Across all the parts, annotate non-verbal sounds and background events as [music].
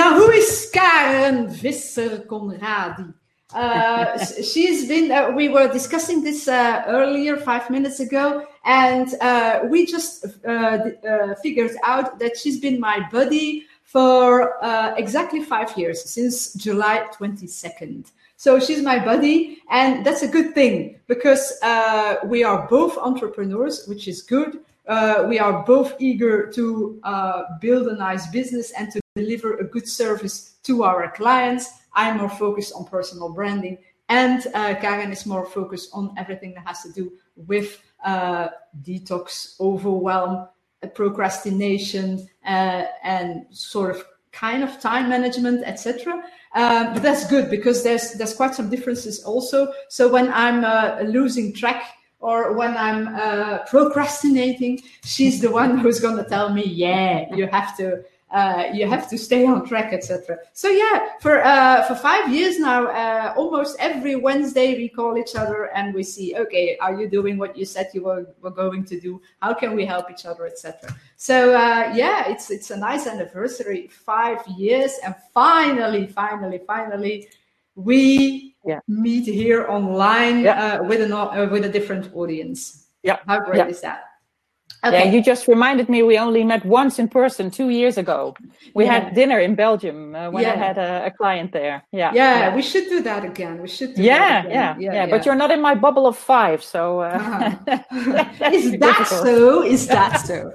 now, who is Karen Visser Conradi? Uh, [laughs] she's been, uh, we were discussing this uh, earlier, five minutes ago, and uh, we just uh, uh, figured out that she's been my buddy for exactly five years, since July 22nd. So she's my buddy, and that's a good thing because we are both entrepreneurs, which is good. we are both eager to build a nice business and to deliver a good service to our clients I'm more focused on personal branding, and uh, Karen is more focused on everything that has to do with uh, detox, overwhelm, uh, procrastination, uh, and sort of kind of time management, etc. Um, but that's good because there's there's quite some differences also. So when I'm uh, losing track or when I'm uh, procrastinating, she's the one [laughs] who's going to tell me, "Yeah, you have to uh, you have to stay on track, etc. So yeah, for uh, for five years now, uh, almost every Wednesday we call each other and we see, okay, are you doing what you said you were, were going to do? How can we help each other, etc. So uh, yeah, it's it's a nice anniversary, five years, and finally, finally, finally, we yeah. meet here online yeah. Uh, with an with a different audience. Yeah, how great yeah. is that? Okay. Yeah, you just reminded me we only met once in person two years ago. We yeah. had dinner in Belgium uh, when yeah. I had a, a, client there. Yeah. yeah. we should do that again. We should do yeah, Yeah, yeah, But you're not in my bubble of five, so. Uh, uh-huh. [laughs] [laughs] is that so? Is that [laughs] so?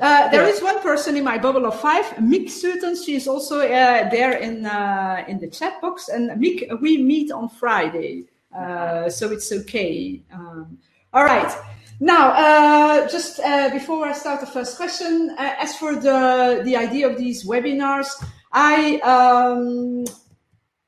Uh, there is one person in my bubble of five, Mick Sutton. She is also uh, there in uh, in the chat box. And Mick, we meet on Friday, uh, so it's okay. Um, all right. Now, uh, just uh, before I start the first question, uh, as for the the idea of these webinars, I um,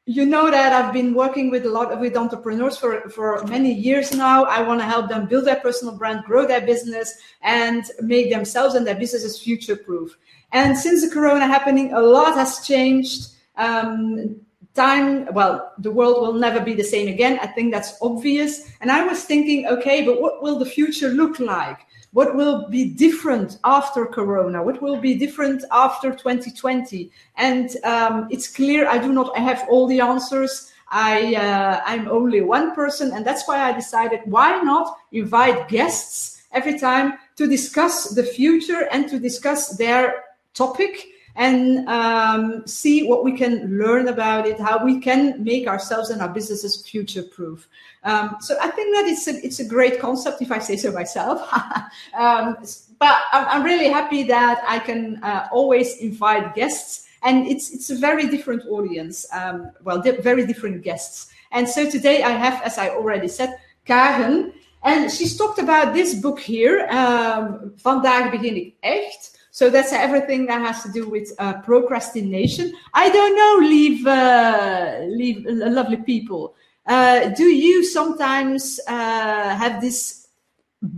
you know that I've been working with a lot of, with entrepreneurs for for many years now. I want to help them build their personal brand, grow their business, and make themselves and their businesses future proof. And since the Corona happening, a lot has changed. Um, time well the world will never be the same again. I think that's obvious. And i was thinking okay but what will the future look like? What will be different after corona? What will be different after 2020 and um, it's clear i do not have all the answers. I uh, i'm only one person and that's why i decided why not invite guests every time to discuss the future and to discuss their topic and um, see what we can learn about it, how we can make ourselves and our businesses future proof. Um, so I think that it's a, it's a great concept, if I say so myself. [laughs] um, but I'm, really happy that I can uh, always invite guests, and it's it's a very different audience. Um, well, very different guests. And so today I have, as I already said, Karen. And she's talked about this book here, um, Vandaag begin ik echt. So that's everything that has to do with uh, procrastination. I don't know, leave, uh, leave uh, lovely people. Uh, do you sometimes uh, have this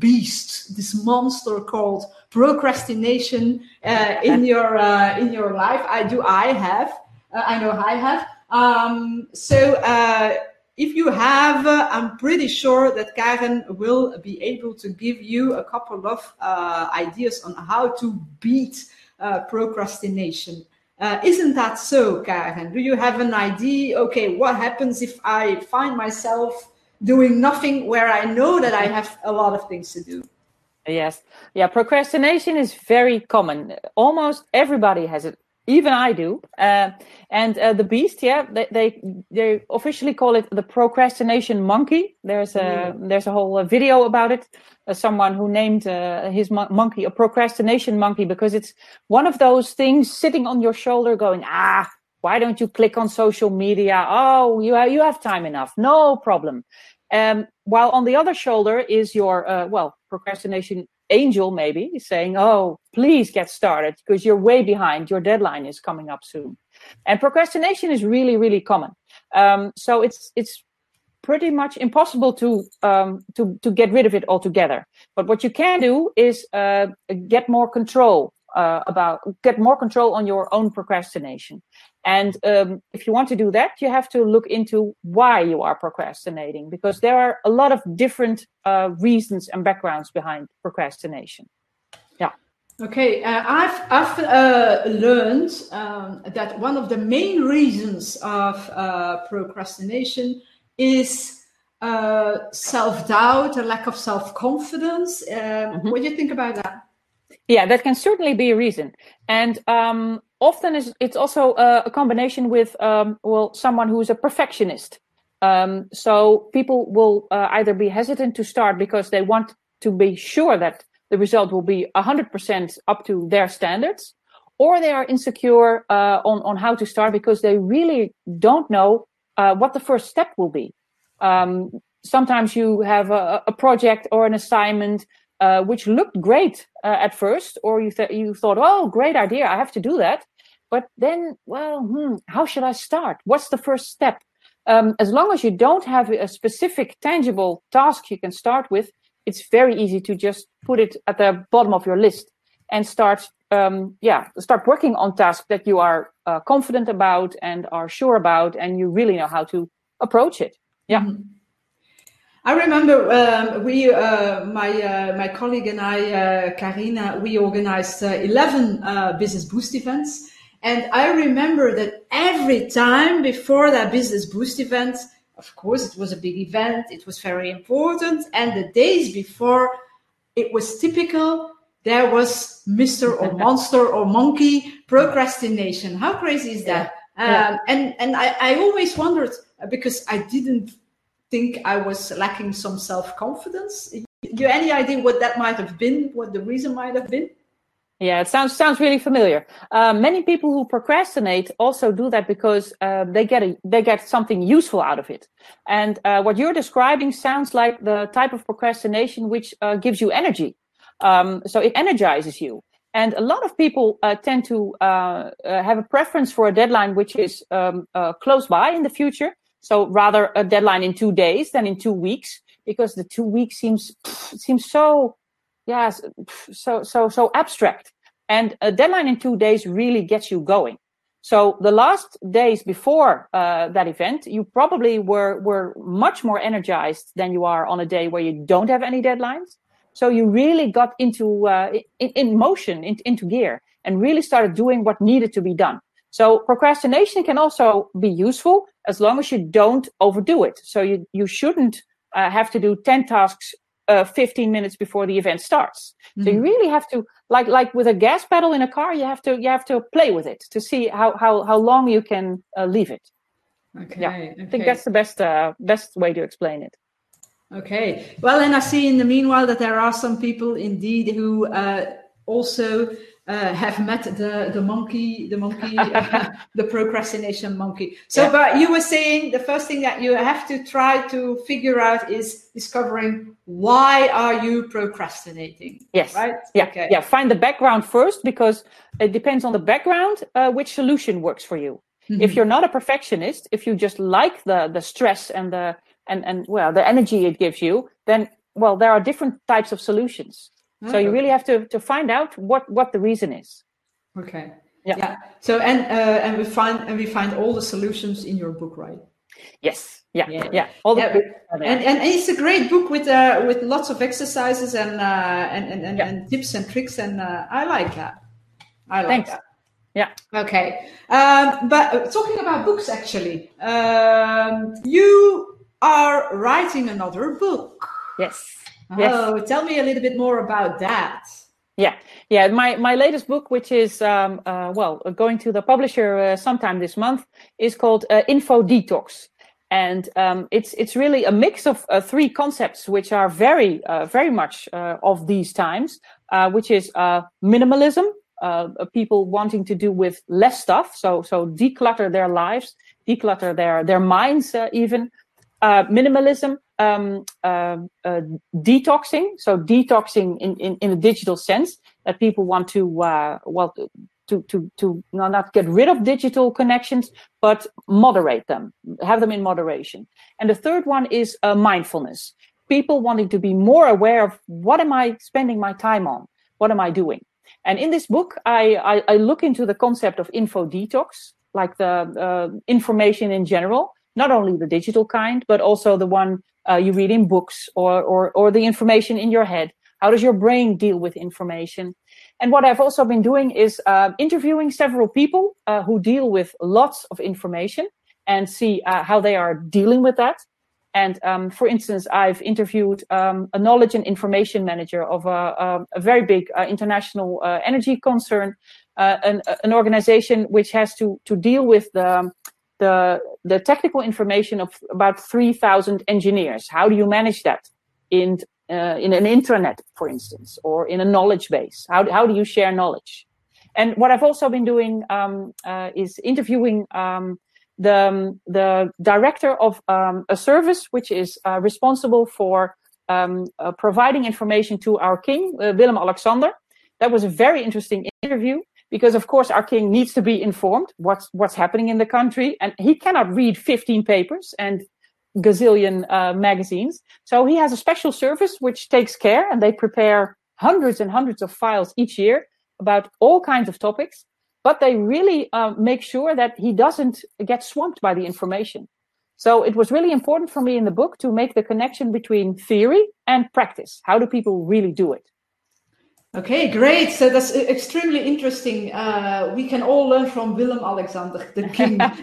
beast, this monster called procrastination uh, in your in your life? I do. I have. I know I have. Um, so if you have, uh, I'm pretty sure that Karen will be able to give you a couple of uh, ideas on how to beat uh, procrastination. Uh, isn't that so, Karen? Do you have an idea? Okay, what happens if I find myself doing nothing where I know that I have a lot of things to do? Yes. Yeah, procrastination is very common. Almost everybody has it even I do. Uh, and uh, the beast, yeah, they, they, they officially call it the procrastination monkey. There's a mm. there's a whole uh, video about it. Uh, someone who named uh, his mon- monkey a procrastination monkey because it's one of those things sitting on your shoulder, going, ah, why don't you click on social media? Oh, you have, you have time enough, no problem. Um, while on the other shoulder is your uh, well procrastination angel maybe saying oh please get started because you're way behind. Your deadline is coming up soon. And procrastination is really really common. Um, so it's it's pretty much impossible to um, to to get rid of it altogether. But what you can do is uh, get more control uh, about get more control on your own procrastination and um, if you want to do that, you have to look into why you are procrastinating because there are a lot of different uh, reasons and backgrounds behind procrastination. Yeah. Okay, uh, I've, I've uh, learned um, that one of the main reasons of uh, procrastination is uh, self doubt, a lack of self confidence. Um, mm-hmm. What do you think about that? Yeah, that can certainly be a reason. And um, often it's also a, a combination with, um, well, someone who's a perfectionist. Um, so people will uh, either be hesitant to start because they want to be sure that the result will be 100% up to their standards, or they are insecure uh, on, on how to start because they really don't know uh, what the first step will be. Um, sometimes you have a, a, project or an assignment uh, which looked great uh, at first, or you, th- you thought, oh, great idea, I have to do that. But then, well, hmm, how should I start? What's the first step? Um, as long as you don't have a specific, tangible task you can start with, it's very easy to just put it at the bottom of your list and start um, yeah start working on tasks that you are uh, confident about and are sure about and you really know how to approach it yeah mm-hmm. I remember um, we, uh, my uh, my colleague and I, uh, Karina, we organized uh, eleven uh, business boost events, and I remember that every time before that business boost event, of course, it was a big event. It was very important. And the days before, it was typical. There was Mr. or [laughs] monster or monkey procrastination. How crazy is that? Yeah. Um, and and I, I always wondered because I didn't think I was lacking some self confidence. You any idea what that might have been? What the reason might have been? Yeah, it sounds sounds really familiar. Uh, many people who procrastinate also do that because uh, they get a, they get something useful out of it. And uh, what you're describing sounds like the type of procrastination which uh, gives you energy. Um, so it energizes you. And a lot of people uh, tend to uh, have a preference for a deadline which is um, close by in the future. So rather a deadline in two days than in two weeks, because the two weeks seems seems so yes, so so so abstract. And a deadline in two days really gets you going. So the last days before uh, that event, you probably were were much more energized than you are on a day where you don't have any deadlines. So you really got into uh, in, in, motion, in, into gear, and really started doing what needed to be done. So procrastination can also be useful as long as you don't overdo it. So you you shouldn't uh, have to do ten tasks uh, 15 minutes before the event starts. Mm-hmm. So you mm-hmm. really have to, like like with a gas pedal in a car, you have to you have to play with it to see how how how long you can uh, leave it. Okay, yeah, okay. I think that's the best uh, best way to explain it. Okay. Well, and I see in the meanwhile that there are some people indeed who uh, also uh, have met the the monkey, the monkey, [laughs] [laughs] the procrastination monkey. So, yeah. but you were saying the first thing that you have to try to figure out is discovering why are you procrastinating. Yes. Right. Yeah. Okay. Yeah. Find the background first because it depends on the background uh, which solution works for you. Mm-hmm. If you're not a perfectionist, if you just like the the stress and the and and well the energy it gives you, then well there are different types of solutions. Okay. So you really have to to find out what what the reason is. Okay. Yeah. yeah. So and uh, and we find and we find all the solutions in your book, right? Yes. Yeah. Yeah. yeah. All the yeah. and, and it's a great book with uh with lots of exercises and uh and and, and, yeah. and tips and tricks and uh, I like that. I like Thanks. that. Yeah. Okay. Um, but uh, talking about books, actually, um, you are writing another book. Yes. Oh, yes. tell me a little bit more about that. Yeah, yeah. My my latest book, which is um, uh, well going to the publisher uh, sometime this month, is called uh, Info Detox, and um, it's it's really a mix of uh, three concepts which are very uh, very much uh, of these times, which is minimalism, people wanting to do with less stuff, so so declutter their lives, declutter their their minds even. minimalism, um, uh, uh, detoxing. So detoxing in, in, in a digital sense that people want to, uh, well, to, to, to not get rid of digital connections, but moderate them, have them in moderation. And the third one is uh, mindfulness. People wanting to be more aware of what am I spending my time on? What am I doing? And in this book, I, I, I look into the concept of info detox, like the uh, information in general, not only the digital kind, but also the one uh, you read in books or, or, or the information in your head. How does your brain deal with information? And what I've also been doing is uh, interviewing several people uh, who deal with lots of information and see uh, how they are dealing with that. And um, for instance, I've interviewed um, a knowledge and information manager of a, a, a very big uh, international uh, energy concern, an, an, organization which has to, to deal with the, the, the technical information of about 3,000 engineers. How do you manage that in, uh, in an intranet, for instance, or in a knowledge base? How, how do you share knowledge? And what I've also been doing um, uh, is interviewing um, the, the director of um, a service which is uh, responsible for um, uh, providing information to our king, uh, Willem Alexander. That was a very interesting interview because, of course, our king needs to be informed what's what's happening in the country, and he cannot read 15 papers and gazillion uh, magazines. So he has a special service which takes care, and they prepare hundreds and hundreds of files each year about all kinds of topics but they really uh, make sure that he doesn't get swamped by the information. So it was really important for me in the book to make the connection between theory and practice. How do people really do it? Okay, great. So that's extremely interesting. Uh, we can all learn from Willem Alexander, the king. [laughs]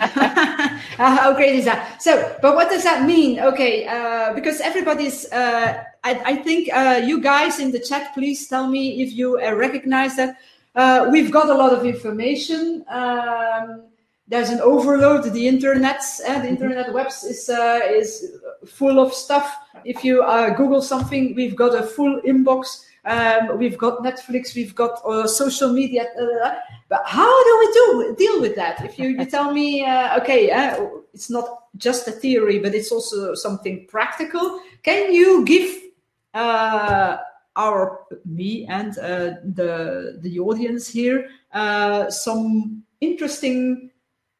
[laughs] how great is that? So, but what does that mean? Okay, uh, because everybody's, uh, I, I, think uh, you guys in the chat, please tell me if you uh, recognize that uh, we've got a lot of information. Um, there's an overload. The internet, uh, the mm-hmm. internet webs is uh, is full of stuff. If you uh, Google something, we've got a full inbox. Um, we've got Netflix. We've got uh, social media. Uh, but how do we do deal with that? If you, you tell me, okay, it's not just a theory, but it's also something practical. Can you give our me and uh, the the audience here uh, some interesting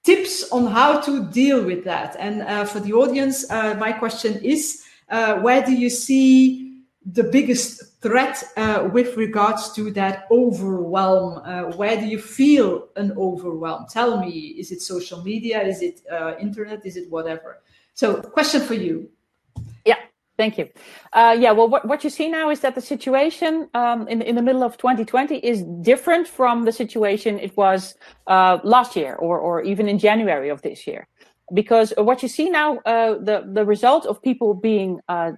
tips on how to deal with that. And uh, for the audience, uh, my question is: uh, Where do you see the biggest threat uh, with regards to that overwhelm? where do you feel an overwhelm? Tell me: Is it social media? Is it internet? Is it whatever? So, question for you. Yeah, thank you. Uh, yeah, well, what, what you see now is that the situation um, in, in the middle of 2020 is different from the situation it was uh, last year or, or even in January of this year. Because what you see now, uh, the, the result of people being uh,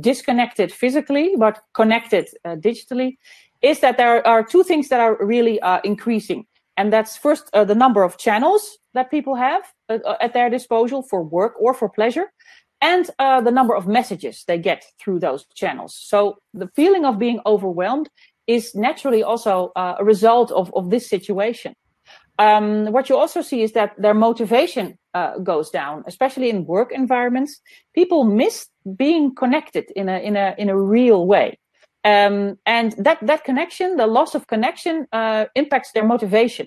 disconnected physically but connected uh, digitally, is that there are two things that are really uh, increasing. And that's first the number of channels that people have at their disposal for work or for pleasure and uh, the number of messages they get through those channels. So the feeling of being overwhelmed is naturally also uh, a result of, of this situation. Um, what you also see is that their motivation uh, goes down, especially in work environments. People miss being connected in a in a in a real way, um, and that that connection, the loss of connection, uh, impacts their motivation.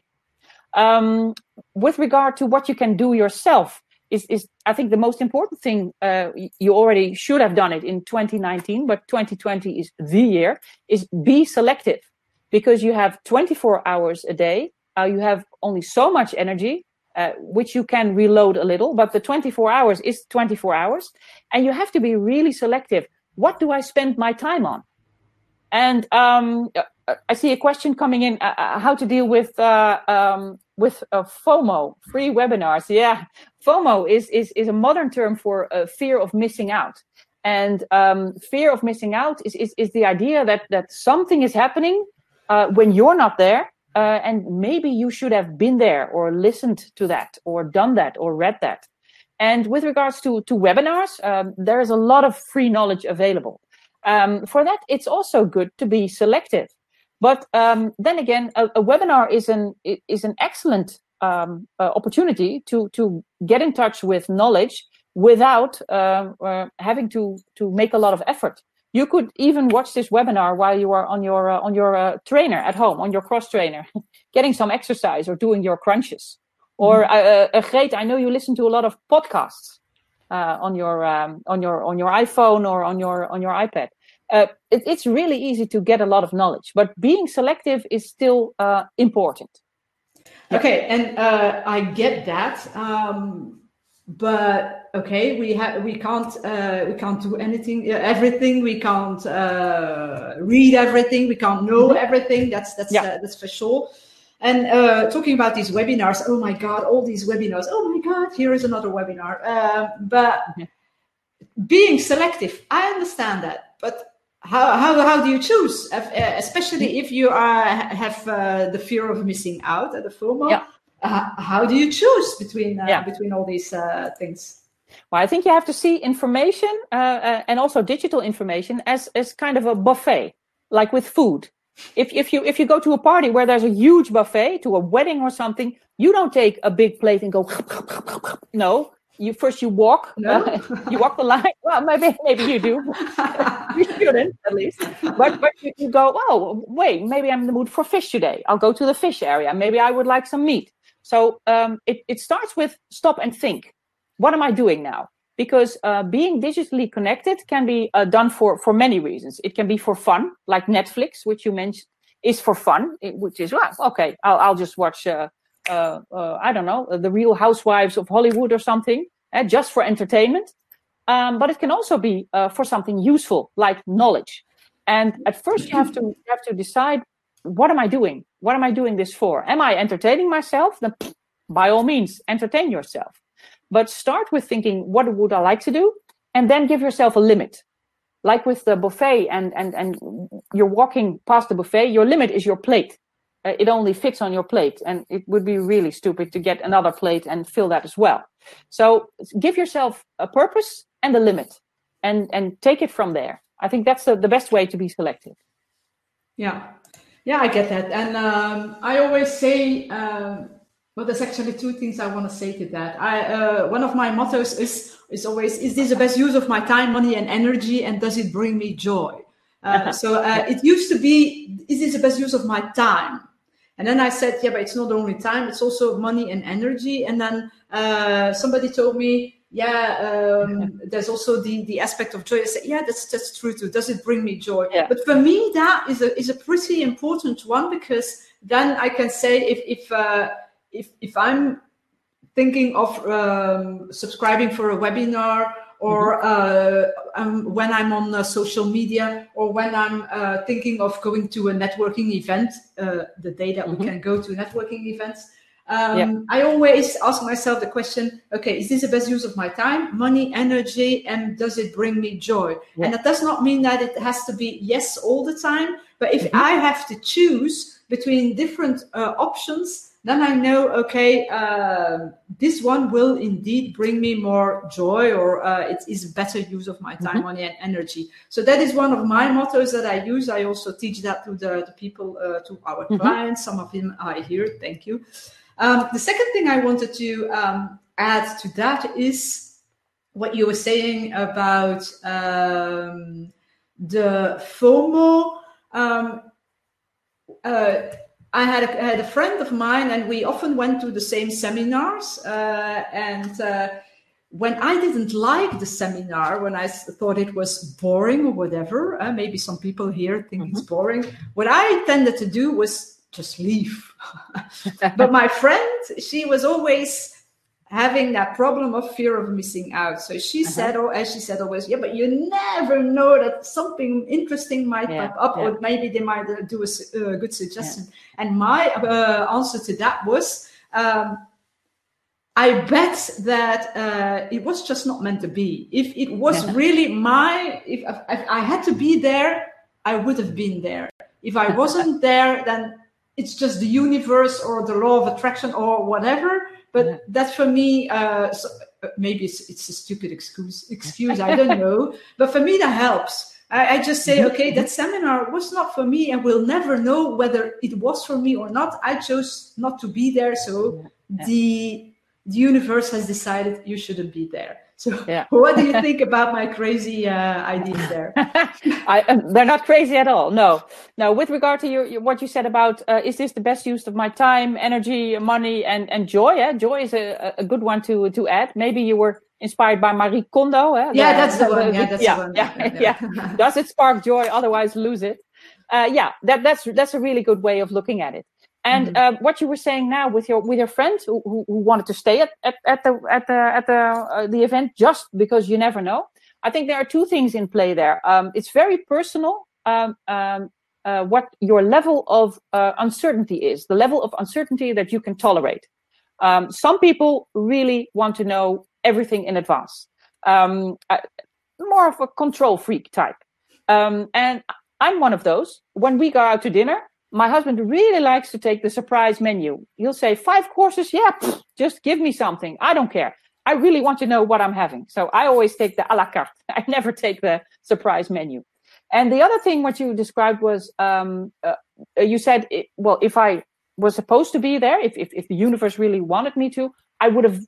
Um, with regard to what you can do yourself is, is I think the most important thing. Uh, you already should have done it in 2019, but 2020 is the year. Is be selective because you have 24 hours a day. Uh, you have only so much energy, uh, which you can reload a little, but the 24 hours is 24 hours, and you have to be really selective. What do I spend my time on? And um, I see a question coming in: uh, uh, how to deal with uh, um, with FOMO, free webinars? Yeah, FOMO is is is a modern term for fear of missing out. And um, fear of missing out is, is is the idea that that something is happening uh, when you're not there, uh, and maybe you should have been there or listened to that or done that or read that. And with regards to to webinars, um, there is a lot of free knowledge available. Um, for that, it's also good to be selective. But um, then again, a, a, webinar is an is an excellent um, uh, opportunity to to get in touch with knowledge without uh, uh, having to to make a lot of effort. You could even watch this webinar while you are on your uh, on your uh, trainer at home, on your cross trainer, [laughs] getting some exercise or doing your crunches. Or mm-hmm. uh, Greet, I know you listen to a lot of podcasts on your um, on your on your iPhone or on your on your iPad uh, it, it's really easy to get a lot of knowledge, but being selective is still uh, important. Okay, and uh, I get that. Um, but okay, we have we can't uh, we can't do anything, uh, everything. We can't uh, read everything. We can't know mm-hmm. everything. That's that's yeah. Uh, that's for sure. And uh, talking about these webinars, oh my god, all these webinars. Oh my god, here is another webinar. Uh, but mm-hmm. being selective, I understand that, but how, how, how do you choose, especially if you are have the fear of missing out, at the FOMO? Yeah uh, how do you choose between uh, yeah. between all these uh, things? Well, I think you have to see information uh, uh, and also digital information as as kind of a buffet, like with food. If if you if you go to a party where there's a huge buffet, to a wedding or something, you don't take a big plate and go. [laughs] no, you first you walk no. uh, [laughs] you walk the line [laughs] well maybe maybe you do you shouldn't at least but but you, you, go oh wait maybe i'm in the mood for fish today i'll go to the fish area maybe i would like some meat so um, it, it starts with stop and think. What am I doing now? Because uh, being digitally connected can be uh, done for, for many reasons. It can be for fun, like Netflix, which you mentioned is for fun, which is, well, okay, I'll, I'll just watch, uh, uh, uh I don't know, The Real Housewives of Hollywood or something, eh, just for entertainment. Um, but it can also be uh, for something useful, like knowledge. And at first, you have to you have to decide what am I doing? What am I doing this for? Am I entertaining myself? Then by all means, entertain yourself. But start with thinking, what would I like to do? And then give yourself a limit. Like with the buffet and, and, and you're walking past the buffet, your limit is your plate. Uh, it only fits on your plate and it would be really stupid to get another plate and fill that as well. So give yourself a purpose and a limit and, and take it from there. I think that's the, the best way to be selective. Yeah, yeah, I get that. And um, I always say, um, well, there's actually two things I want to say to that. I uh, one of my mottos is is always, is this the best use of my time, money, and energy, and does it bring me joy? Uh, [laughs] so uh, it used to be, is this the best use of my time? And then I said, yeah, but it's not only time; it's also money and energy. And then uh, somebody told me, yeah, um, there's also the the aspect of joy. I say, yeah, that's that's true too. Does it bring me joy? Yeah. But for me, that is a is a pretty important one because then I can say if if uh, if if I'm thinking of um, subscribing for a webinar or mm-hmm. uh, um, when I'm on uh, social media or when I'm uh, thinking of going to a networking event, uh, the day that mm-hmm. we can go to networking events, um, yeah. I always ask myself the question okay, is this the best use of my time, money, energy, and does it bring me joy? Yeah. And that does not mean that it has to be yes all the time, but if mm-hmm. I have to choose between different uh, options, then I know, okay, uh, this one will indeed bring me more joy or uh, it is better use of my time, mm-hmm. money, and energy. So that is one of my mottos that I use. I also teach that to the, the people, uh, to our mm-hmm. clients. Some of them are here. Thank you. Um, the second thing I wanted to um, add to that is what you were saying about um, the FOMO. Um, uh, I had, a, I had, a, friend of mine, and we often went to the same seminars. Uh, and uh, when I didn't like the seminar, when I thought it was boring or whatever, uh, maybe some people here think mm-hmm. it's boring. What I tended to do was just leave. [laughs] but my friend, she was always having that problem of fear of missing out. So she uh-huh. said, or as she said always, yeah, but you never know that something interesting might yeah, pop up, yeah. or maybe they might uh, do a uh, good suggestion. Yeah. And my uh, answer to that was, um, I bet that uh, it was just not meant to be. If it was really my, if, if I had to be there, I would have been there. If I [laughs] wasn't there, then it's just the universe or the law of attraction or whatever. But yeah. that for me, uh, so, uh, maybe it's, it's a stupid excuse. Excuse, I don't [laughs] know. But for me, that helps. I, I just say, mm-hmm. okay, that seminar was not for me, and we'll never know whether it was for me or not. I chose not to be there, so yeah. the the universe has decided you shouldn't be there. So, yeah. [laughs] what do you think about my crazy uh, ideas there? [laughs] I, uh, they're not crazy at all. No, no. With regard to your, your what you said about uh, is this the best use of my time, energy, money, and and joy? Yeah, joy is a, a good one to to add. Maybe you were inspired by Marie Kondo. Eh? Yeah, that's the, one. Yeah, that's yeah, the one. Yeah, yeah. [laughs] yeah. Does it spark joy? Otherwise, lose it. Uh, yeah, that that's that's a really good way of looking at it. And mm-hmm. uh, what you were saying now with your with your friend who, who, wanted to stay at, at, at the at the at the uh, the event just because you never know. I think there are two things in play there. Um, it's very personal um, um, uh, what your level of uh, uncertainty is, the level of uncertainty that you can tolerate. Um, some people really want to know everything in advance. Um, uh, more of a control freak type. Um, and I'm one of those. When we go out to dinner, my husband really likes to take the surprise menu. He'll say, five courses? Yeah, pff, just give me something. I don't care. I really want to know what I'm having. So I always take the a la carte. [laughs] I never take the surprise menu. And the other thing, what you described was, um, uh, you said, it, well, if I was supposed to be there, if, if, if the universe really wanted me to, I would have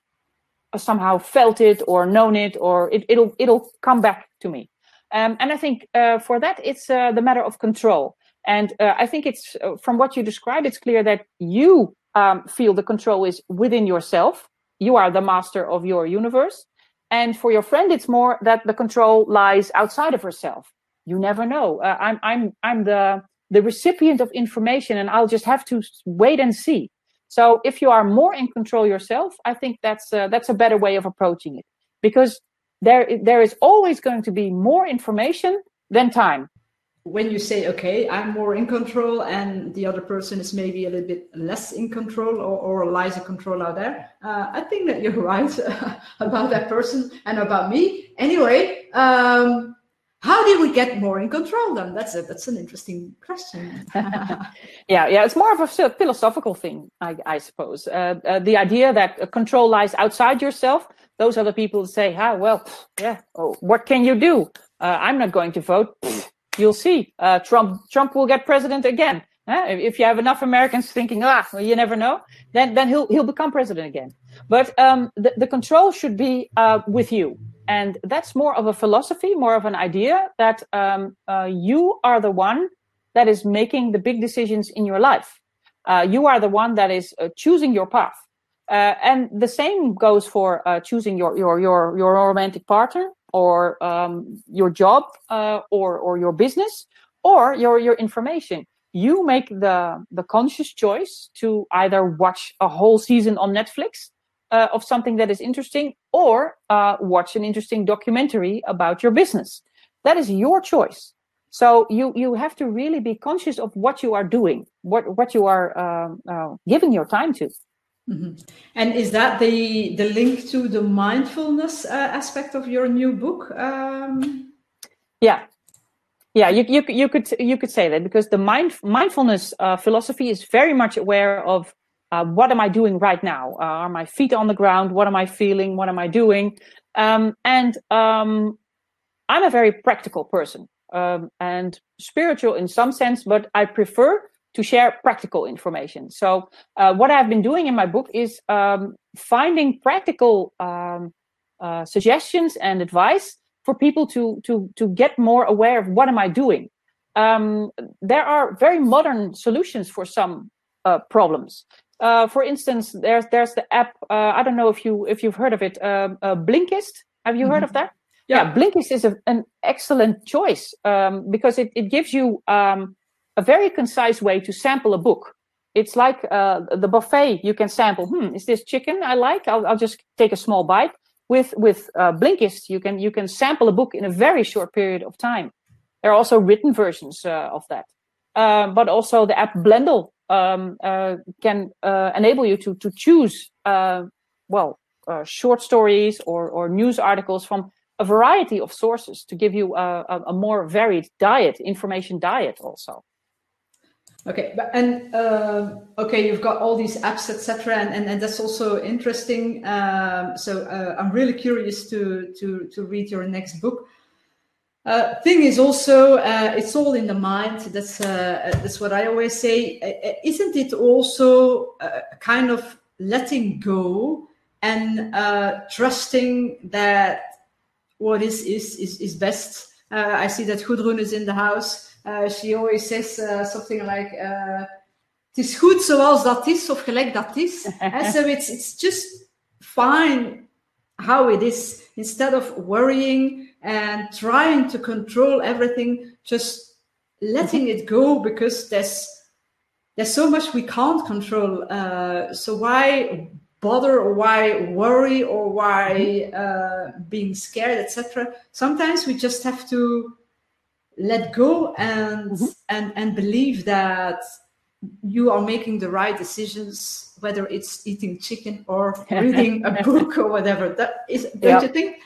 somehow felt it or known it, or it, it'll it'll come back to me. Um, and I think uh, for that, it's uh, the matter of control. And uh, I think it's uh, from what you described, it's clear that you um, feel the control is within yourself. You are the master of your universe. And for your friend, it's more that the control lies outside of herself. You never know. Uh, I'm I'm I'm the the recipient of information, and I'll just have to wait and see. So if you are more in control yourself, I think that's uh, that's a better way of approaching it because there there is always going to be more information than time. When you say, okay, I'm more in control and the other person is maybe a little bit less in control or, or lies a control out there, uh, I think that you're [laughs] right about that person and about me. Anyway, um, how do we get more in control then? That's a that's an interesting question. [laughs] Yeah yeah it's more of a philosophical thing i, I suppose. Uh, uh, the idea that control lies outside yourself those are the people who say ah well yeah oh, what can you do? Uh, i'm not going to vote you'll see uh, trump trump will get president again if you have enough americans thinking ah well, you never know then then he'll he'll become president again but um, the, the control should be uh, with you and that's more of a philosophy, more of an idea that um, uh, you are the one that is making the big decisions in your life. Uh, you are the one that is uh, choosing your path. Uh, and the same goes for uh, choosing your, your, your, your romantic partner or um, your job uh, or, or your business or your, your information. You make the, the conscious choice to either watch a whole season on Netflix uh, of something that is interesting or uh, watch an interesting documentary about your business. That is your choice. So you you have to really be conscious of what you are doing, what what you are um, uh, giving your time to. Mm-hmm. And is that the the link to the mindfulness uh, aspect of your new book? Um... Yeah, yeah, you, you you could you could say that because the mind mindfulness uh, philosophy is very much aware of uh, what am I doing right now? Uh, are my feet on the ground? What am I feeling? What am I doing? Um, and um, I'm a very practical person um, and spiritual in some sense, but I prefer to share practical information. So, uh, what I've been doing in my book is um, finding practical um, uh, suggestions and advice for people to to to get more aware of what am I doing. Um, there are very modern solutions for some uh, problems uh, for instance, there's there's the app. Uh, I don't know if you if you've heard of it. Um, uh, Blinkist. Have you mm-hmm. heard of that? Yeah, yeah Blinkist is a, an excellent choice um, because it, it gives you um, a very concise way to sample a book. It's like uh, the buffet. You can sample. Hmm, is this chicken I like? I'll, I'll just take a small bite. With with uh, Blinkist, you can you can sample a book in a very short period of time. There are also written versions uh, of that, but also the app Blendle um, uh, can uh, enable you to to choose uh, well uh, short stories or or news articles from a variety of sources to give you a, a, a more varied diet, information diet also. Okay, but, and uh, okay, you've got all these apps, etc., and, and, and that's also interesting. Um, so uh, I'm really curious to to to read your next book. Uh, thing is also uh, it's all in the mind that's uh, that's what i always say uh, isn't it also a kind of letting go and trusting that what is is is, is best i see that Gudrun is in the house Eh, she always says eh, something like eh, het is goed zoals dat is of gelijk dat is [laughs] so it's it's just fine how it is instead of worrying and trying to control everything, just letting mm-hmm. it go because there's there's so much we can't control. Uh, so why bother or why worry or why uh, being scared, etc. Sometimes we just have to let go and mm-hmm. and and believe that you are making the right decisions, whether it's eating chicken or [laughs] reading a book or whatever. That is, don't yeah. you think?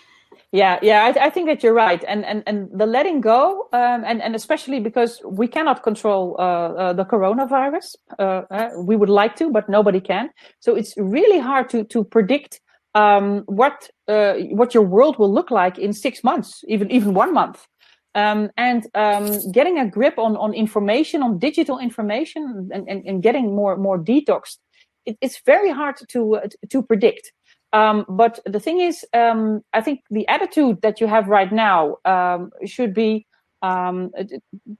Yeah, yeah, I, I, think that you're right, and and and the letting go, um, and and especially because we cannot control uh, uh, the coronavirus. Uh, uh, we would like to, but nobody can. So it's really hard to to predict um, what uh, what your world will look like in six months, even even one month. Um, and um, getting a grip on on information, on digital information, and, and, and getting more more detoxed, it, it's very hard to uh, to predict. Um, but the thing is, um, I think the attitude that you have right now um, should be um,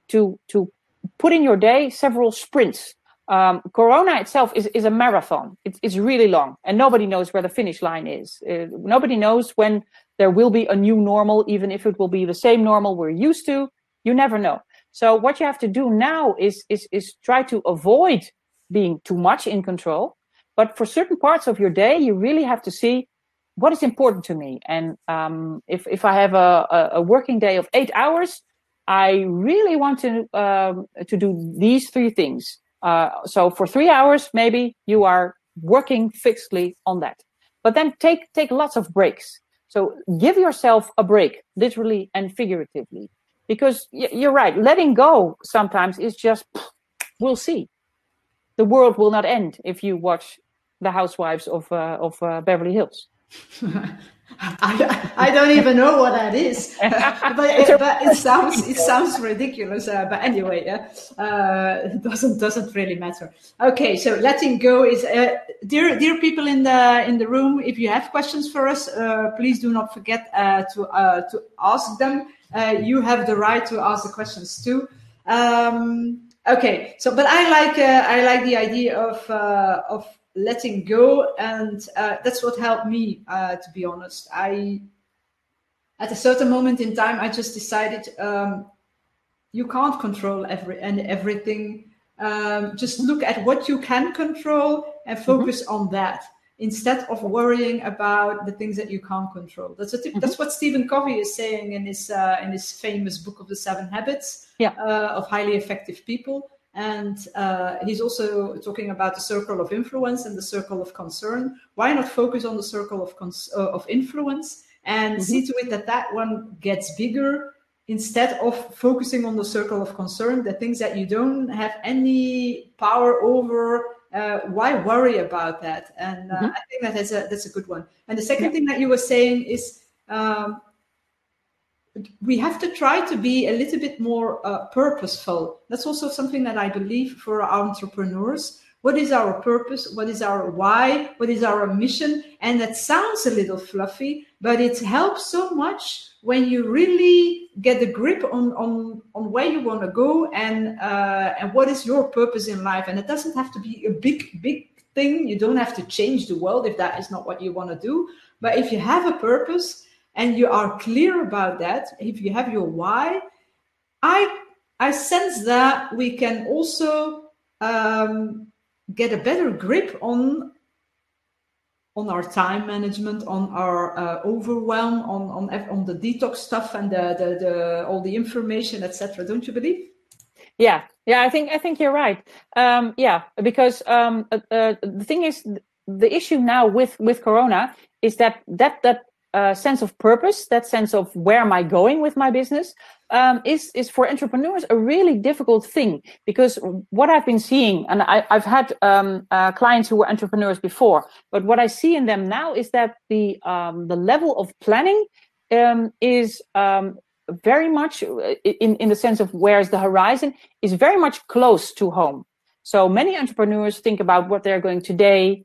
to to put in your day several sprints. Corona itself is, is a marathon. It's, it's really long, and nobody knows where the finish line is. Uh, nobody knows when there will be a new normal, even if it will be the same normal we're used to. You never know. So what you have to do now is is is try to avoid being too much in control but for certain parts of your day, you really have to see what is important to me. And um, if, if I have a, a, working day of eight hours, I really want to, um, to do these three things. Uh, so for three hours, maybe you are working fixedly on that. But then take, take lots of breaks. So give yourself a break, literally and figuratively. Because you're right, letting go sometimes is just, [sniffs] we'll see the world will not end if you watch the Housewives of uh, of uh, Beverly Hills. [laughs] [laughs] I, I don't even know what that is, [laughs] but, it, but it sounds it [laughs] sounds ridiculous. Uh, but anyway, uh, it doesn't doesn't really matter. Okay, so letting go is uh, dear dear people in the in the room. If you have questions for us, uh, please do not forget uh, to uh, to ask them. you have the right to ask the questions too. Um, okay, so but I like I like the idea of uh, of letting go and uh, that's what helped me uh, to be honest i at a certain moment in time i just decided um, you can't control every and everything um, just look at what you can control and mm-hmm. focus mm-hmm. on that instead of worrying about the things that you can't control that's tip, mm-hmm. that's what stephen covey is saying in his uh, in his famous book of the seven habits yeah. Uh, of highly effective people and uh, he's also talking about the circle of influence and the circle of concern. Why not focus on the circle of, cons- uh, of influence and mm-hmm. see to it that that one gets bigger instead of focusing on the circle of concern, the things that you don't have any power over. Uh, why worry about that? And uh, mm-hmm. I think that is a, that's a good one. And the second yeah. thing that you were saying is um, we have to try to be a little bit more uh, purposeful. That's also something that I believe for our entrepreneurs. What is our purpose? What is our why? What is our mission? And that sounds a little fluffy, but it helps so much when you really get a grip on on on where you want to go and uh, and what is your purpose in life. And it doesn't have to be a big big thing. You don't have to change the world if that is not what you want to do. But if you have a purpose and you are clear about that, if you have your why, I I sense that we can also um, get a better grip on on our time management, on our uh, overwhelm, on on on the detox stuff and the the, the all the information, etc. Don't you believe? Yeah, yeah, I think I think you're right. Um, yeah, because um, uh, uh, the thing is, the issue now with with Corona is that that that sense of purpose, that sense of where am I going with my business, um, is is for entrepreneurs a really difficult thing because what I've been seeing, and I, have had um, uh, clients who were entrepreneurs before, but what I see in them now is that the um, the level of planning um, is um, very much uh, in in the sense of where's the horizon is very much close to home. So many entrepreneurs think about what they're going today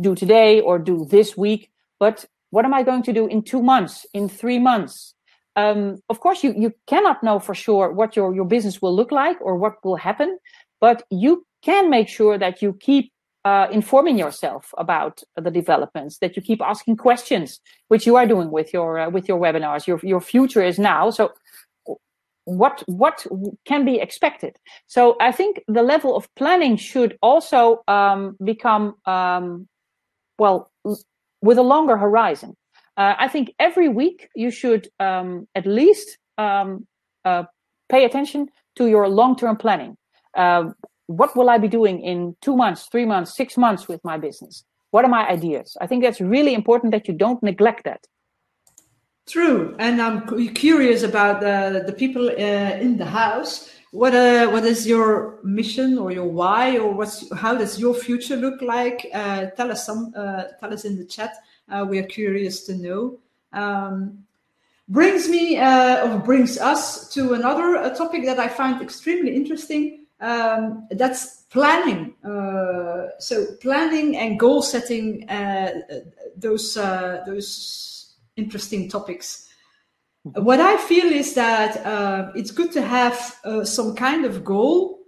do today or do this week, but what am I going to do in two months, in three months? Um, of course, you, you cannot know for sure what your, your business will look like or what will happen, but you can make sure that you keep uh, informing yourself about the developments, that you keep asking questions, which you are doing with your uh, with your webinars. Your your future is now. So what what can be expected. So I think the level of planning should also um, become um, well with a longer horizon. Uh, I think every week you should um, at least um, uh, pay attention to your long-term planning. Uh, what will I be doing in two months, three months, six months with my business? What are my ideas? I think that's really important that you don't neglect that. True, and I'm curious about the the people uh, in the house. What uh, what is your mission or your why or what's how does your future look like? Uh, tell us some. Uh, tell us in the chat. Uh, we are curious to know. Um, brings me uh, or brings us to another topic that I find extremely interesting. Um, that's planning. so planning and goal setting. those those interesting topics. What I feel is that uh, it's good to have uh, some kind of goal,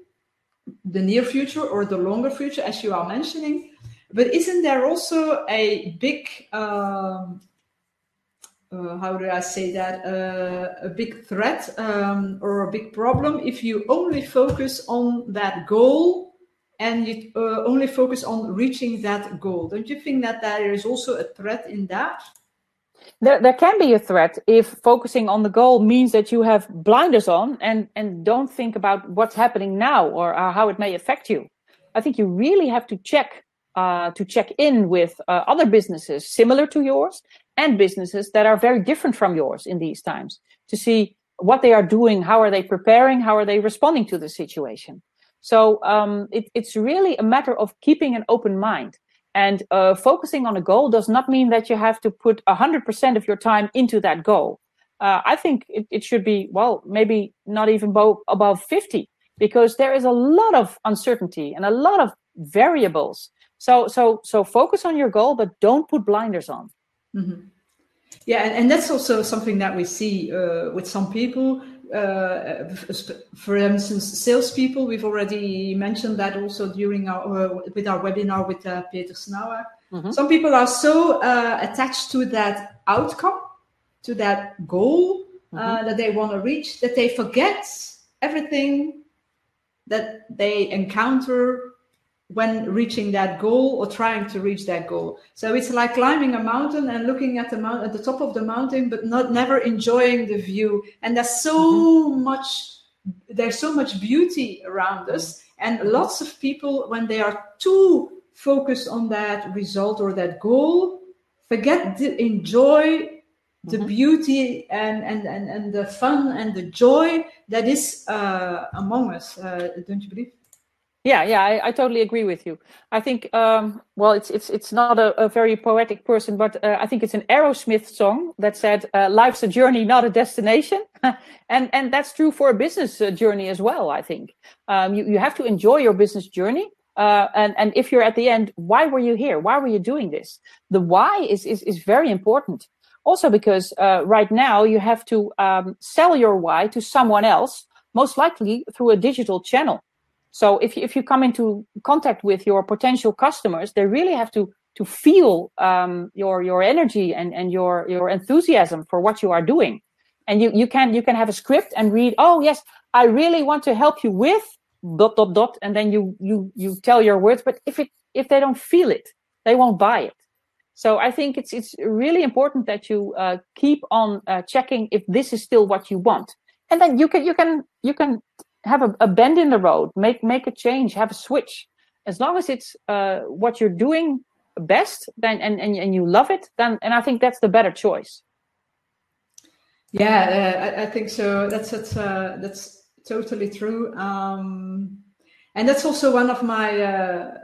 the near future or the longer future, as you are mentioning. But isn't there also a big, um, uh, how do I say that, uh, a big threat um, or a big problem if you only focus on that goal and you uh, only focus on reaching that goal? Don't you think that there is also a threat in that? There, there can be a threat if focusing on the goal means that you have blinders on and, and don't think about what's happening now or uh, how it may affect you. I think you really have to check uh, to check in with uh, other businesses similar to yours and businesses that are very different from yours in these times to see what they are doing, how are they preparing, how are they responding to the situation. So um, it, it's really a matter of keeping an open mind. And uh, focusing on a goal does not mean that you have to put 100% of your time into that goal. Uh, I think it, it, should be, well, maybe not even bo- above 50, because there is a lot of uncertainty and a lot of variables. So, so, so focus on your goal, but don't put blinders on. Mm-hmm. Yeah, and, and, that's also something that we see uh, with some people uh, for instance, salespeople. We've already mentioned that also during our uh, with our webinar with uh, Peter Snauer. Mm-hmm. Some people are so uh, attached to that outcome, to that goal uh, mm-hmm. that they want to reach, that they forget everything that they encounter when reaching that goal or trying to reach that goal. So it's like climbing a mountain and looking at the mount at the top of the mountain, but not never enjoying the view. And there's so mm-hmm. much there's so much beauty around us. And lots of people, when they are too focused on that result or that goal, forget to enjoy the mm-hmm. beauty and, and, and, and the fun and the joy that is uh, among us. Uh, don't you believe? Yeah, yeah, I, I, totally agree with you. I think, um, well, it's it's it's not a, a very poetic person, but uh, I think it's an Aerosmith song that said, uh, "Life's a journey, not a destination," [laughs] and and that's true for a business uh, journey as well. I think um, you you have to enjoy your business journey, uh, and and if you're at the end, why were you here? Why were you doing this? The why is is is very important. Also, because uh, right now you have to um, sell your why to someone else, most likely through a digital channel so if you, if you come into contact with your potential customers, they really have to to feel um, your your energy and and your your enthusiasm for what you are doing. And you you can you can have a script and read. Oh yes, I really want to help you with dot dot dot, and then you you you tell your words. But if it if they don't feel it, they won't buy it. So I think it's it's really important that you uh, keep on uh, checking if this is still what you want, and then you can you can you can have a, a, bend in the road make make a change have a switch. As long as it's uh, what you're doing best then and, and and you love it then and i think that's the better choice. Yeah uh, I, I, think so. That's that's uh, that's totally true. Um, and that's also one of my uh,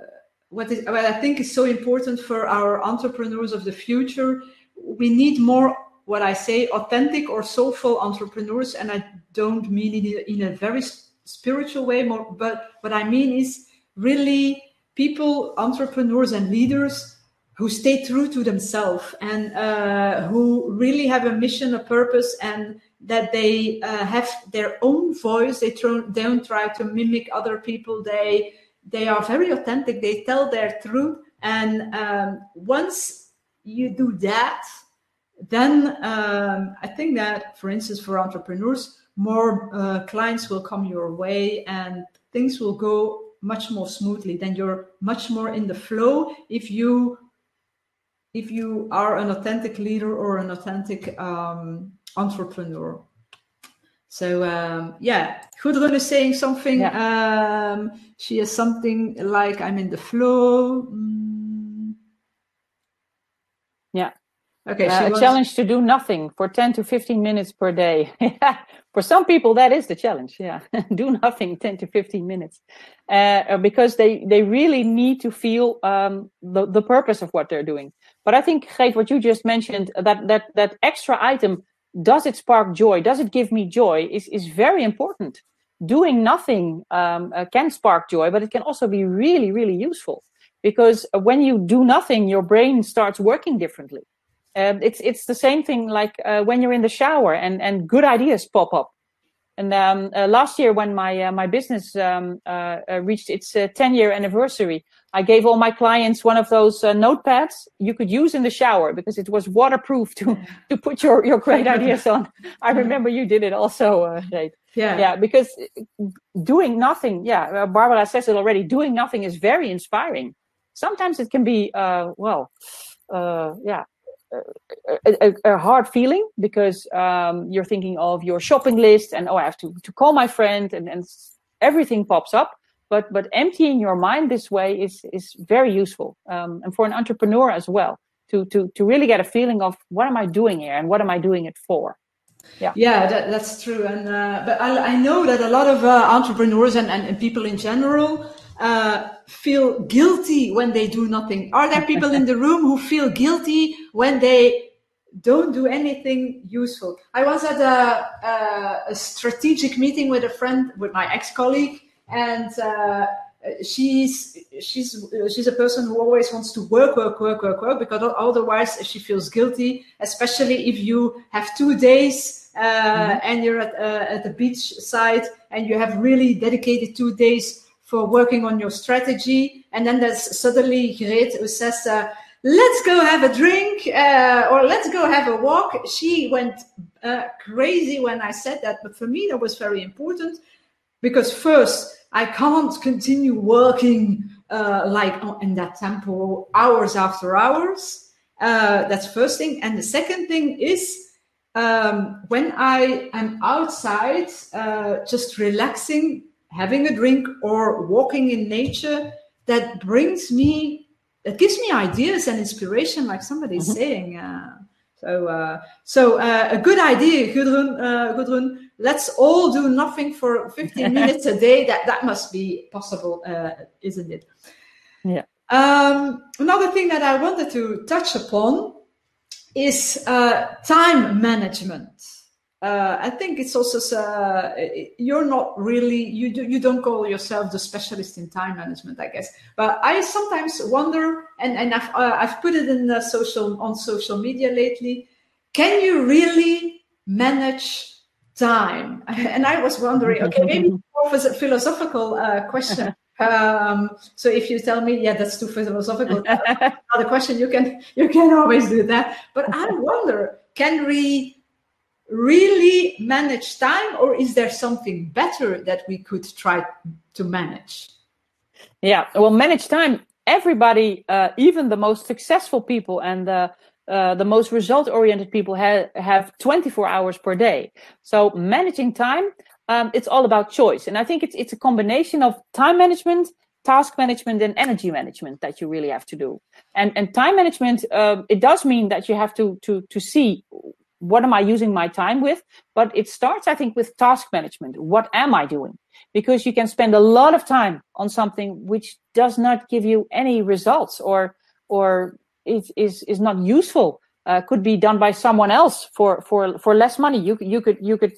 what is what i think is so important for our entrepreneurs of the future. We need more what i say authentic or soulful entrepreneurs and i don't mean it in a very spiritual way more but what i mean is really people entrepreneurs and leaders who stay true to themselves and uh, who really have a mission a purpose and that they uh, have their own voice. They tr- don't try to mimic other people. They they are very authentic. They tell their truth. And um, once you do that then um, i think that for instance for entrepreneurs more uh, clients will come your way and things will go much more smoothly then you're much more in the flow if you if you are an authentic leader or an authentic um, entrepreneur so um, yeah Gudrun is saying something yeah. um, she has something like i'm in the flow mm. yeah Okay, uh, a wants... challenge to do nothing for 10 to 15 minutes per day. [laughs] for some people, that is the challenge. Yeah, [laughs] do nothing 10 to 15 minutes, uh, because they they really need to feel um, the the purpose of what they're doing. But I think, Greet, what you just mentioned, that that that extra item, does it spark joy? Does it give me joy? Is is very important. Doing nothing um, uh, can spark joy, but it can also be really really useful because when you do nothing, your brain starts working differently um, it's it's the same thing like uh, when you're in the shower and and good ideas pop up. And um, uh, last year, when my uh, my business um, uh, uh, reached its 10 year anniversary, I gave all my clients one of those notepads you could use in the shower because it was waterproof to [laughs] to put your your great ideas on. I remember you did it also, uh, Yeah, yeah, because doing nothing. Yeah, Barbara says it already. Doing nothing is very inspiring. Sometimes it can be well, yeah, a, a, hard feeling because um, you're thinking of your shopping list and oh i have to, to call my friend and, and everything pops up. But but emptying your mind this way is is very useful um, and for an entrepreneur as well to to to really get a feeling of what am i doing here and what am i doing it for. Yeah. Yeah that, that's true. And uh, but I, I know that a lot of uh, entrepreneurs and, and, and people in general uh, feel guilty when they do nothing? Are there people in the room who feel guilty when they don't do anything useful? I was at a, a, a strategic meeting with a friend, with my ex-colleague, and uh, she's she's she's a person who always wants to work work work work work because otherwise she feels guilty especially if you have two days uh, mm-hmm. and you're at, uh, at the beach side and you have really dedicated two days for working on your strategy. And then there's suddenly Greet who says, uh, let's go have a drink uh, or let's go have a walk. She went uh, crazy when I said that. But for me, that was very important because first, I can't continue working uh, like in that tempo hours after hours. Uh, that's first thing. And the second thing is um, when I am outside, uh, just relaxing, having a drink or walking in nature that brings me that gives me ideas and inspiration like somebody's mm-hmm. saying uh, so uh, so uh, a good idea Gudrun, uh, Gudrun let's all do nothing for 15 [laughs] minutes a day. That that must be possible uh, isn't it? Yeah. Um, another thing that i wanted to touch upon is uh, time management uh, I think it's also uh, you're not really you do, you don't call yourself the specialist in time management, I guess. But I sometimes wonder, and and I've uh, I've put it in social on social media lately. Can you really manage time? [laughs] And I was wondering, okay, maybe [laughs] more a philosophical uh, question. [laughs] Um, so if you tell me, yeah, that's too philosophical, another question, you can you can always do that. But I wonder, can we really manage time or is there something better that we could try to manage? Yeah well manage time everybody uh, even the most successful people and the uh, the most result oriented people ha- have 24 hours per day. So managing time um, it's all about choice. And i think it's it's a combination of time management task management and energy management that you really have to do. And and time management uh, it does mean that you have to to to see what am I using my time with? But it starts, I think, with task management. What am I doing? Because you can spend a lot of time on something which does not give you any results or, or is, is, is not useful. Uh, could be done by someone else for, for, for less money. You, you could, you could,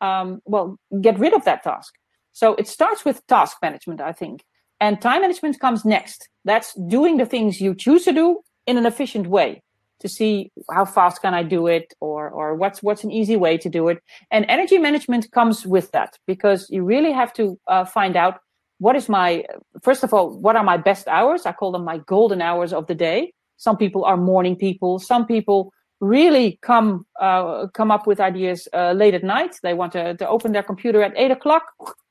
um, well, get rid of that task. So it starts with task management, I think. And time management comes next. That's doing the things you choose to do in an efficient way to see how fast can I do it or or what's what's an easy way to do it. And energy management comes with that because you really have to uh, find out what is my first of all what are my best hours. I call them my golden hours of the day. Some people are morning people. Some people really come uh, come up with ideas uh, late at night. They want to, to open their computer at eight o'clock,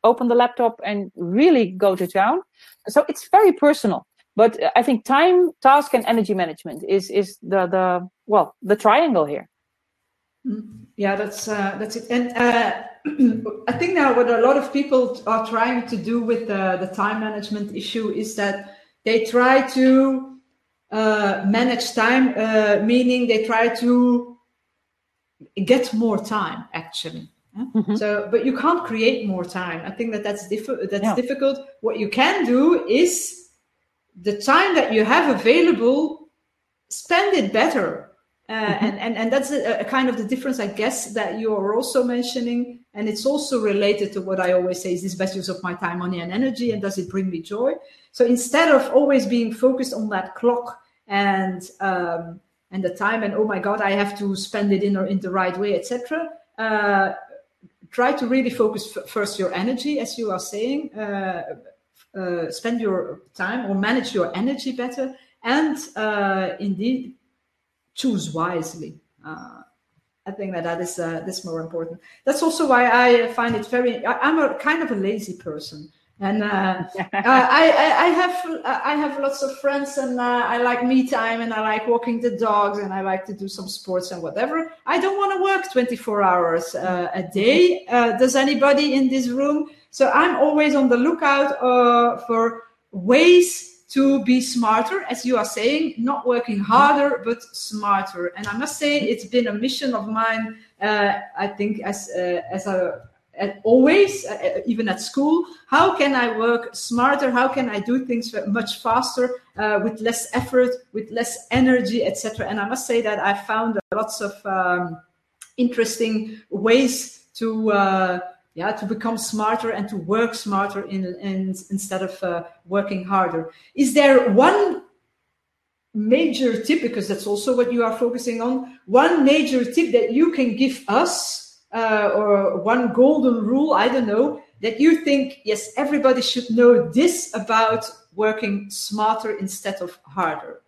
open the laptop, and really go to town. So it's very personal. But I think time, task, and energy management is is the the well the triangle here. Mm, yeah, that's uh, that's it. And uh, [clears throat] I think now what a lot of people are trying to do with the, the time management issue is that they try to uh, manage time, uh, meaning they try to get more time actually. Mm-hmm. So, but you can't create more time. I think that that's, diff- that's yeah. difficult. What you can do is the time that you have available, spend it better. Uh, mm-hmm. and, and, and that's a, a, kind of the difference, I guess, that you are also mentioning. And it's also related to what I always say is this best use of my time, money, and energy, and does it bring me joy? So instead of always being focused on that clock and um, and the time, and oh my God, I have to spend it in or in the right way, etc. Uh, try to really focus f- first your energy, as you are saying. Uh, uh, spend your time or manage your energy better, and uh, indeed choose wisely. Uh, I think that that is uh, that's more important. That's also why I find it very. I, am a kind of a lazy person and uh, [laughs] uh, I, I, I, have I have lots of friends, and uh, I like me time, and I like walking the dogs, and I like to do some sports and whatever. I don't want to work 24 hours uh, a day. Uh, does anybody in this room? So I'm always on the lookout uh, for ways to be smarter, as you are saying, not working harder but smarter. And I must say, it's been a mission of mine. I think as as a always, uh, uh, even at school, how can I work smarter? How can I do things much faster, uh, with less effort, with less energy, etc. And I must say that I found lots of um, interesting ways to uh, yeah to become smarter and to work smarter in, in instead of uh, working harder. Is there one major tip because that's also what you are focusing on? One major tip that you can give us uh, or one golden rule, I don't know, that you think, yes, everybody should know this about working smarter instead of harder?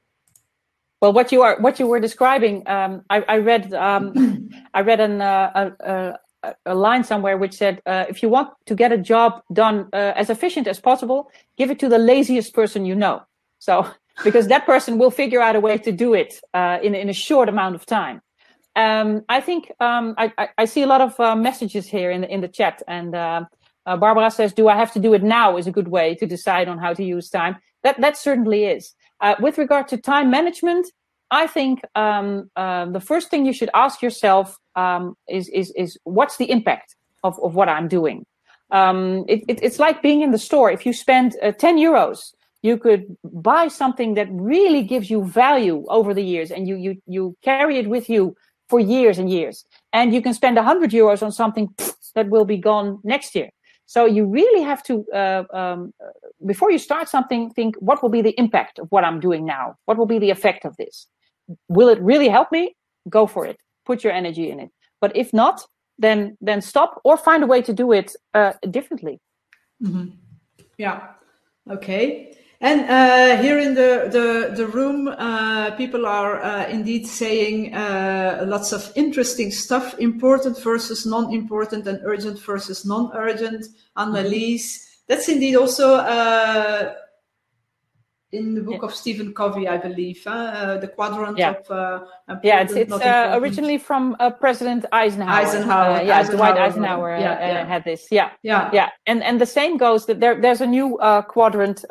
Well, what you are what you were describing, um, I, I, read um, [clears throat] I read an, uh, a, a, line somewhere which said, uh, if you want to get a job done uh, as efficient as possible, give it to the laziest person you know. So [laughs] because that person will figure out a way to do it uh, in in a short amount of time. Um, I think um, I, I, see a lot of uh, messages here in the, in the chat, and uh, uh, Barbara says, "Do I have to do it now?" Is a good way to decide on how to use time. That that certainly is. With regard to time management, I think um, uh, the first thing you should ask yourself um, is is is what's the impact of of what I'm doing. Um, it, it, it's like being in the store. If you spend uh, ten euros you could buy something that really gives you value over the years and you you you carry it with you for years and years. And you can spend 100 euros on something that will be gone next year. So you really have to, uh, um, before you start something, think what will be the impact of what I'm doing now? What will be the effect of this? Will it really help me? Go for it. Put your energy in it. But if not, then then stop or find a way to do it uh, differently. Mm-hmm. Yeah. Okay. And uh, here in the the, the room, uh, people are uh, indeed saying uh, lots of interesting stuff: important versus non-important, and urgent versus non-urgent. Annelies, that's indeed also uh, in the book yeah. of Stephen Covey, I believe, uh, the quadrant yeah. of uh, yeah, it's, it's uh, originally from uh, President Eisenhower. Eisenhower, uh, yeah, Eisenhower, Dwight Eisenhower uh, yeah, yeah. had this. Yeah, yeah, yeah, and and the same goes that there there's a new quadrant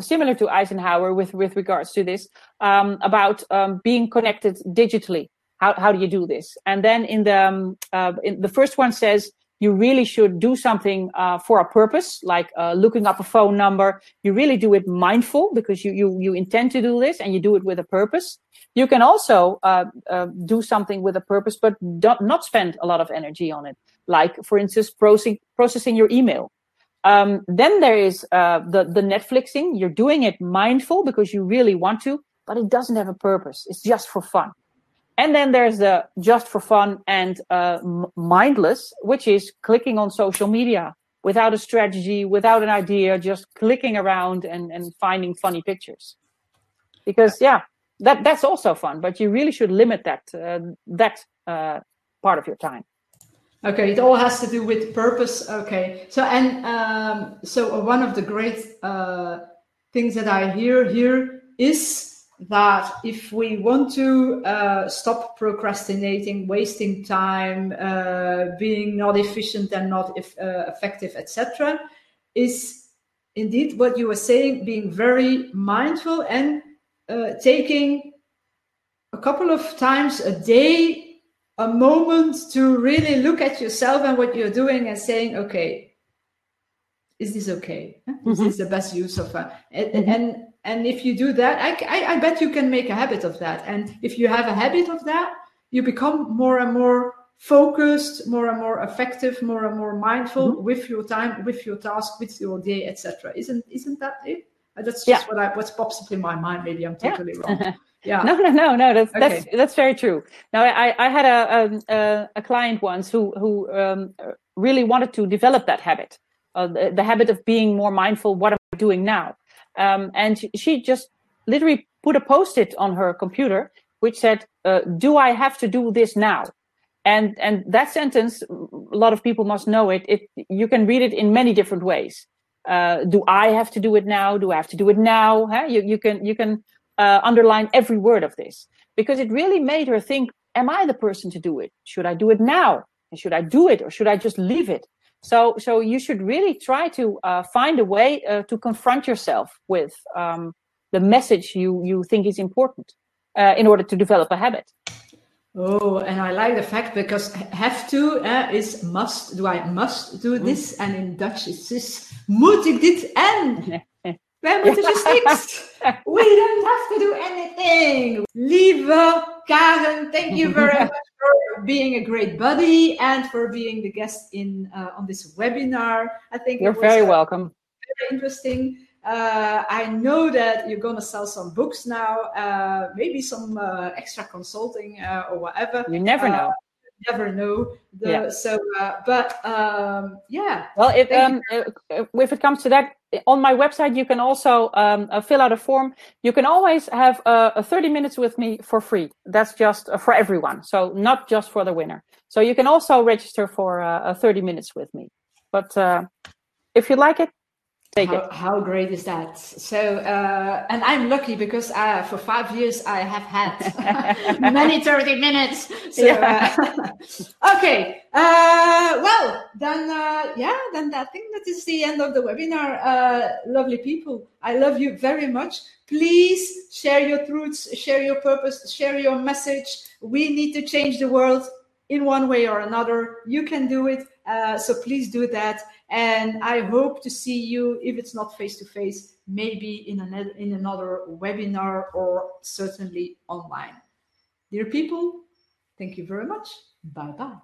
similar to Eisenhower with with regards to this um, about um, being connected digitally. How how do you do this? And then in the um, in the first one says you really should do something uh, for a purpose, like uh, looking up a phone number. You really do it mindful because you, you, you intend to do this and you do it with a purpose. You can also uh, uh do something with a purpose, but not spend a lot of energy on it. Like, for instance, processing, processing your email. Um, then there is uh, the, the Netflixing. You're doing it mindful because you really want to, but it doesn't have a purpose. It's just for fun. And then there's the just for fun and uh, mindless, which is clicking on social media without a strategy, without an idea, just clicking around and, and finding funny pictures. Because, yeah, that that's also fun but you really should limit that uh, that uh, part of your time okay it all has to do with purpose okay so and um, so one of the great uh, things that i hear here is that if we want to uh, stop procrastinating wasting time uh, being not efficient and not if, uh, effective etc is indeed what you were saying being very mindful and uh, taking a couple of times a day a moment to really look at yourself and what you're doing and saying okay is this okay mm-hmm. is this the best use of uh, and, mm-hmm. and and if you do that I, I, I bet you can make a habit of that and if you have a habit of that you become more and more focused more and more effective more and more mindful mm-hmm. with your time with your task with your day etc isn't isn't that it uh, that's just yeah. what I what pops up in my mind. Maybe I'm totally yeah. wrong. [laughs] Yeah. no, no, no, no. That's okay. that's that's very true. Now, I I had a a, a client once who who um, really wanted to develop that habit, uh, the, the, habit of being more mindful. What am I doing now? Um, and she, just literally put a post-it on her computer which said, uh, "Do I have to do this now?" And and that sentence, a lot of people must know it. It you can read it in many different ways uh, do I have to do it now? Do I have to do it now? Huh? You, you can you can uh, underline every word of this because it really made her think: Am I the person to do it? Should I do it now? And should I do it or should I just leave it? So so you should really try to uh, find a way uh, to confront yourself with um, the message you you think is important uh, in order to develop a habit. Oh, and I like the fact because have to uh, is must. Do I must do this? Mm. And in Dutch it is this moet ik dit en? [laughs] Wij moeten dus niks. We don't have to do anything. Lieve Karen, thank you very [laughs] much for being a great buddy and for being the guest in uh, on this webinar. I think you're very welcome. Very interesting. Uh, I know that you're going to sell some books now, uh, maybe some uh, extra consulting uh, or whatever. You never know. Uh, never know. The, yeah. So, uh, but um, yeah. Well, if, um, if it comes to that, on my website, you can also um, uh, fill out a form. You can always have a 30 minutes with me for free. That's just uh, for everyone. So, not just for the winner. So, you can also register for uh, 30 minutes with me. But if you like it, Take how, it. How great is that? So, uh, and I'm lucky because uh, for five years I have had [laughs] many 30 minutes. So, yeah. uh, [laughs] okay. Uh, well, then, uh, yeah, then I think that is the end of the webinar. Uh, lovely people, I love you very much. Please share your truths, share your purpose, share your message. We need to change the world in one way or another. You can do it. so please do that and I hope to see you, if it's not face to face, maybe in, an, in another webinar or certainly online. Dear people, thank you very much. Bye bye.